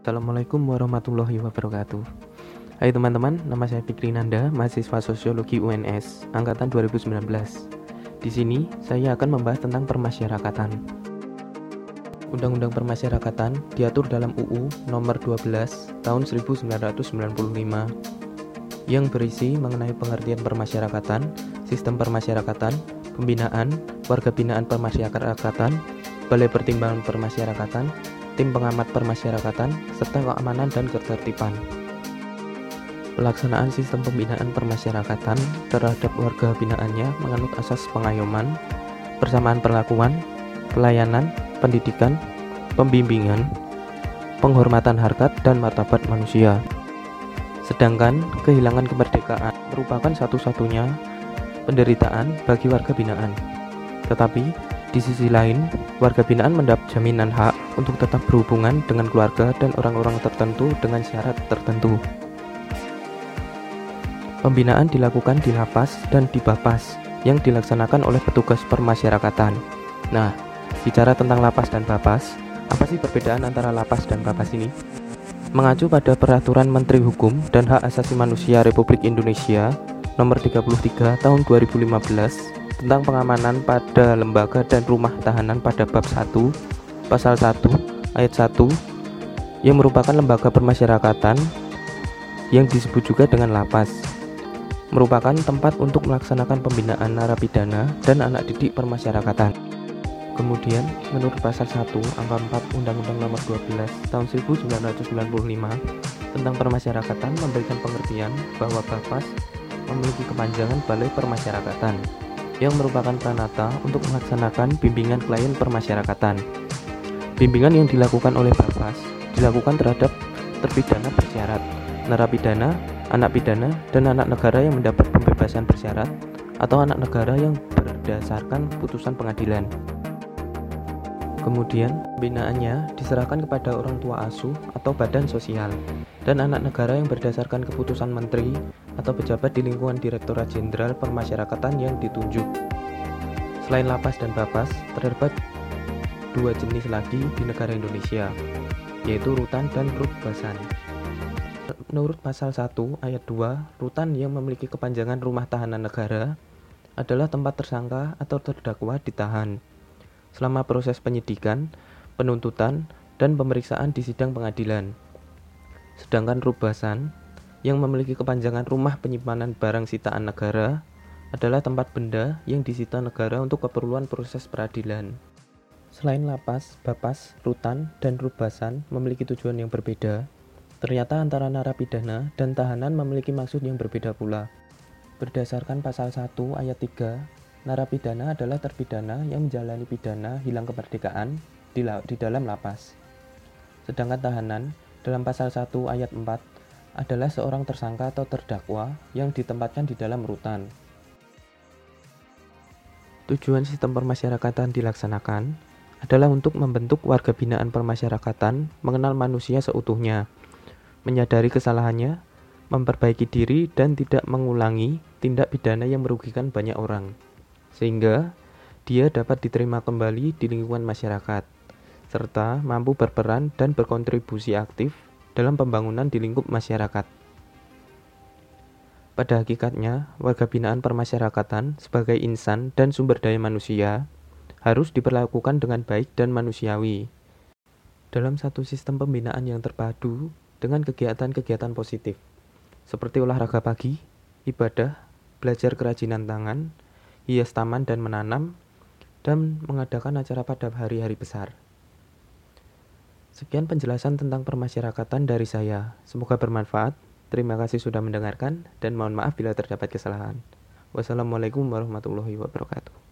Assalamualaikum warahmatullahi wabarakatuh. Hai teman-teman, nama saya Fikri Nanda, mahasiswa Sosiologi UNS, Angkatan 2019 Di sini, saya akan membahas tentang permasyarakatan. Undang-Undang Permasyarakatan diatur dalam UU Nomor 12 Tahun 1995 yang berisi mengenai pengertian permasyarakatan, sistem permasyarakatan, pembinaan, warga binaan permasyarakatan, balai pertimbangan permasyarakatan, tim pengamat permasyarakatan, serta keamanan dan ketertiban. Pelaksanaan sistem pembinaan permasyarakatan terhadap warga binaannya menganut asas pengayoman, persamaan perlakuan, pelayanan, pendidikan, pembimbingan, penghormatan harkat dan martabat manusia. Sedangkan kehilangan kemerdekaan merupakan satu-satunya penderitaan bagi warga binaan. Tetapi di sisi lain, warga binaan mendapat jaminan hak untuk tetap berhubungan dengan keluarga dan orang-orang tertentu dengan syarat tertentu. Pembinaan dilakukan di lapas dan di bapas yang dilaksanakan oleh petugas permasyarakatan. Nah, bicara tentang lapas dan bapas, apa sih perbedaan antara lapas dan bapas ini? Mengacu pada Peraturan Menteri Hukum dan Hak Asasi Manusia Republik Indonesia Nomor 33 Tahun 2015 tentang pengamanan pada lembaga dan rumah tahanan pada bab 1 pasal 1 ayat 1 yang merupakan lembaga permasyarakatan yang disebut juga dengan lapas merupakan tempat untuk melaksanakan pembinaan narapidana dan anak didik permasyarakatan. Kemudian, menurut pasal 1 angka 4 Undang-Undang Nomor 12 Tahun 1995 tentang permasyarakatan memberikan pengertian bahwa Bapas memiliki kepanjangan Balai Permasyarakatan yang merupakan pranata untuk melaksanakan bimbingan klien permasyarakatan. Bimbingan yang dilakukan oleh Bapas dilakukan terhadap terpidana bersyarat, narapidana, anak pidana, dan anak negara yang mendapat pembebasan bersyarat atau anak negara yang berdasarkan putusan pengadilan. Kemudian, binaannya diserahkan kepada orang tua asuh atau badan sosial dan anak negara yang berdasarkan keputusan menteri atau pejabat di lingkungan Direktorat Jenderal Permasyarakatan yang ditunjuk. Selain lapas dan bapas, terdapat dua jenis lagi di negara Indonesia, yaitu rutan dan rutbasan. Menurut pasal 1 ayat 2, rutan yang memiliki kepanjangan rumah tahanan negara adalah tempat tersangka atau terdakwa ditahan selama proses penyidikan, penuntutan, dan pemeriksaan di sidang pengadilan. Sedangkan rubasan yang memiliki kepanjangan rumah penyimpanan barang sitaan negara adalah tempat benda yang disita negara untuk keperluan proses peradilan. Selain lapas, bapas, rutan, dan rubasan memiliki tujuan yang berbeda, ternyata antara narapidana dan tahanan memiliki maksud yang berbeda pula. Berdasarkan pasal 1 ayat 3 Narapidana adalah terpidana yang menjalani pidana hilang kemerdekaan di, di dalam lapas. Sedangkan tahanan dalam pasal 1 ayat 4 adalah seorang tersangka atau terdakwa yang ditempatkan di dalam rutan. Tujuan sistem permasyarakatan dilaksanakan adalah untuk membentuk warga binaan permasyarakatan mengenal manusia seutuhnya, menyadari kesalahannya, memperbaiki diri, dan tidak mengulangi tindak pidana yang merugikan banyak orang sehingga dia dapat diterima kembali di lingkungan masyarakat, serta mampu berperan dan berkontribusi aktif dalam pembangunan di lingkup masyarakat. Pada hakikatnya, warga binaan permasyarakatan sebagai insan dan sumber daya manusia harus diperlakukan dengan baik dan manusiawi. Dalam satu sistem pembinaan yang terpadu dengan kegiatan-kegiatan positif, seperti olahraga pagi, ibadah, belajar kerajinan tangan, hias taman dan menanam, dan mengadakan acara pada hari-hari besar. Sekian penjelasan tentang permasyarakatan dari saya. Semoga bermanfaat. Terima kasih sudah mendengarkan dan mohon maaf bila terdapat kesalahan. Wassalamualaikum warahmatullahi wabarakatuh.